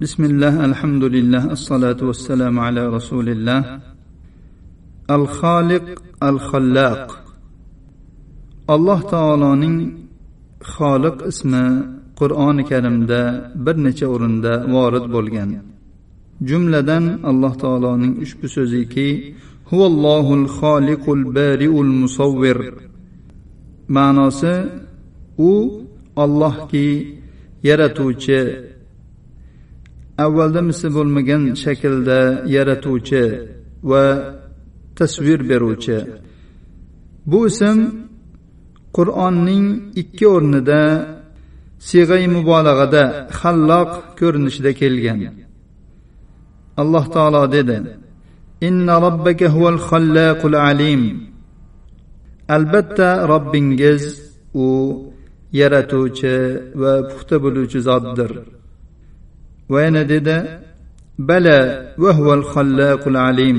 بسم الله الحمد لله الصلاة والسلام على رسول الله الخالق الخلاق alloh taoloning xoliq ismi qur'oni karimda bir necha o'rinda vorid bo'lgan jumladan alloh taoloning ushbu so'ziki huvallohul xoliqul bariul musavvir ma'nosi u ollohki yaratuvchi avvalda misli bo'lmagan shaklda yaratuvchi va tasvir beruvchi. Bu ism qur'onning ikki o'rnida siyg'ay mubolag'ada halloq ko'rinishida kelgan. Alloh taolo dedi inna robbaka huval xallaqul alim. Albatta robbingiz u yaratuvchi va puxta bo'luvchi zotdir. Va yana dedi bala vahuval xallaqul alim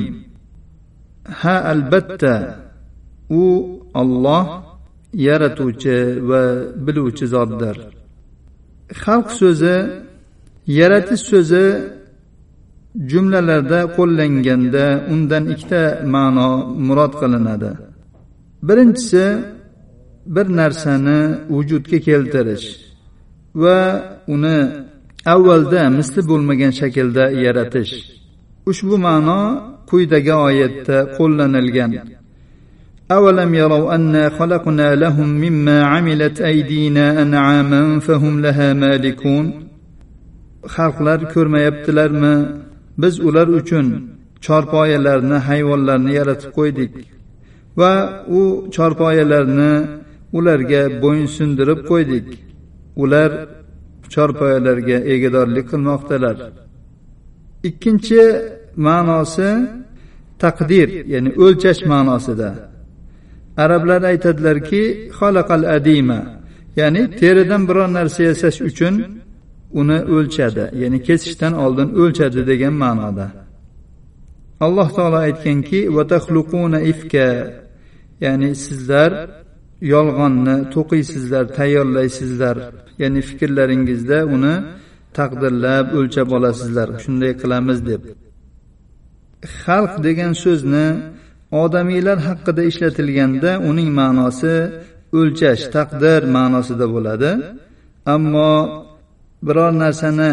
ha albatta u olloh yaratuvchi va biluvchi zotdir xalq so'zi yaratish so'zi jumlalarda qo'llanganda undan ikkita ma'no murod qilinadi birinchisi bir narsani vujudga keltirish va uni avvalda misli bo'lmagan shaklda yaratish ushbu ma'no quyidagi oyatda qo'llanilgan أولم يروا أنا خلقنا لهم مما عملت أيدينا أنعاما فهم لها مالكون xalqlar ko'rmayaptilarmi biz ular uchun chorpoyalarni hayvonlarni yaratib qo'ydik va u chorpoyalarni ularga bo'ysundirib qo'ydik ular chorpoyalarga egadorlik qilmoqdalar. Ikkinchi ma'nosi taqdir ya'ni o'lchash ma'nosida. Arablar aytadilarki xalaqal adima ya'ni teridan biror narsa yasash uchun uni o'lchadi ya'ni kesishdan oldin o'lchadi degan ma'noda. Alloh taolo aytganki ifka ya'ni sizlar yolg'onni to'qiysizlar tayyorlaysizlar ya'ni fikrlaringizda uni taqdirlab o'lchab olasizlar. Shunday qilamiz deb. Xalq degan so'zni odamiylar haqida ishlatilganda uning ma'nosi o'lchash taqdir ma'nosida bo'ladi. Ammo biror narsani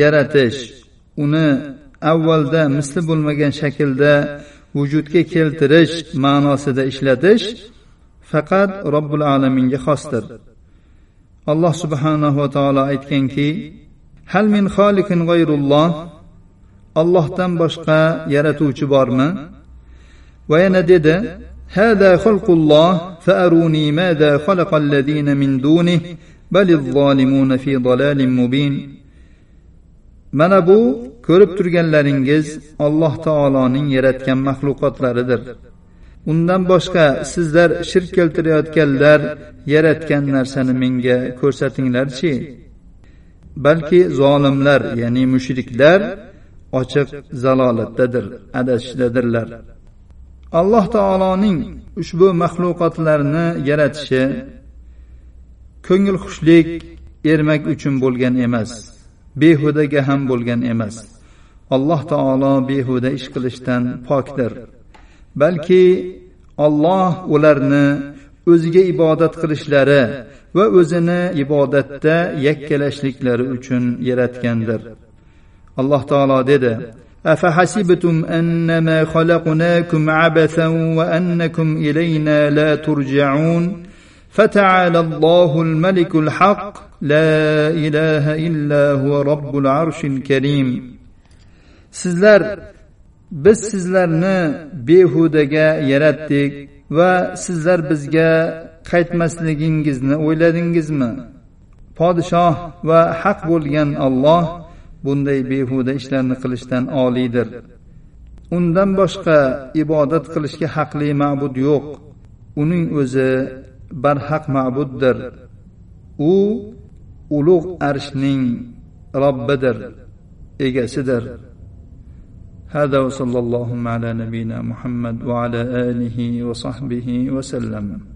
yaratish uni avvalda misli bo'lmagan shaklda vujudga keltirish ma'nosida ishlatish faqat robbil alaminga xosdir alloh subhanahu va taolo aytganki hal min xoliqin g'ayrulloh ollohdan boshqa yaratuvchi bormi va yana dedi هذا خلق الله فأروني ماذا خلق الذين من دونه بل الظالمون في ضلال مبين mana bu ko'rib turganlaringiz alloh taoloning yaratgan maxluqotlaridir Undan boshqa sizlar shirk keltirayotganlar yaratgan narsani menga ko'rsatinglarchi. Balki zolimlar ya'ni mushriklar ochiq zalolatdadir adashishdadirlar alloh taoloning ushbu maxluqotlarni yaratishi ko'ngil xushlik ermak uchun bo'lgan emas behudaga ham bo'lgan emas. Alloh taolo behuda ish qilishdan pokdir. balki olloh ularni o'ziga ibodat qilishlari va o'zini ibodatda yakkalashliklari uchun yaratgandir alloh taolo dedi أفحسبتم أنما خلقناكم عبثا وأنكم إلينا لا ترجعون فتعالى الله الملك الحق لا إله إلا هو رب العرش الكريم sizlar biz sizlarni behudaga yaratdik va sizlar bizga qaytmasligingizni o'yladingizmi? Podshoh va haq bo'lgan olloh bunday behuda ishlarni qilishdan oliydir. Undan boshqa ibodat qilishga haqli ma'bud yo'q. Uning o'zi barhaq ma'buddir. U ulug' arshning robbidir egasidir. هذا وصلى الله على نبينا محمد وعلى آله وصحبه وسلم.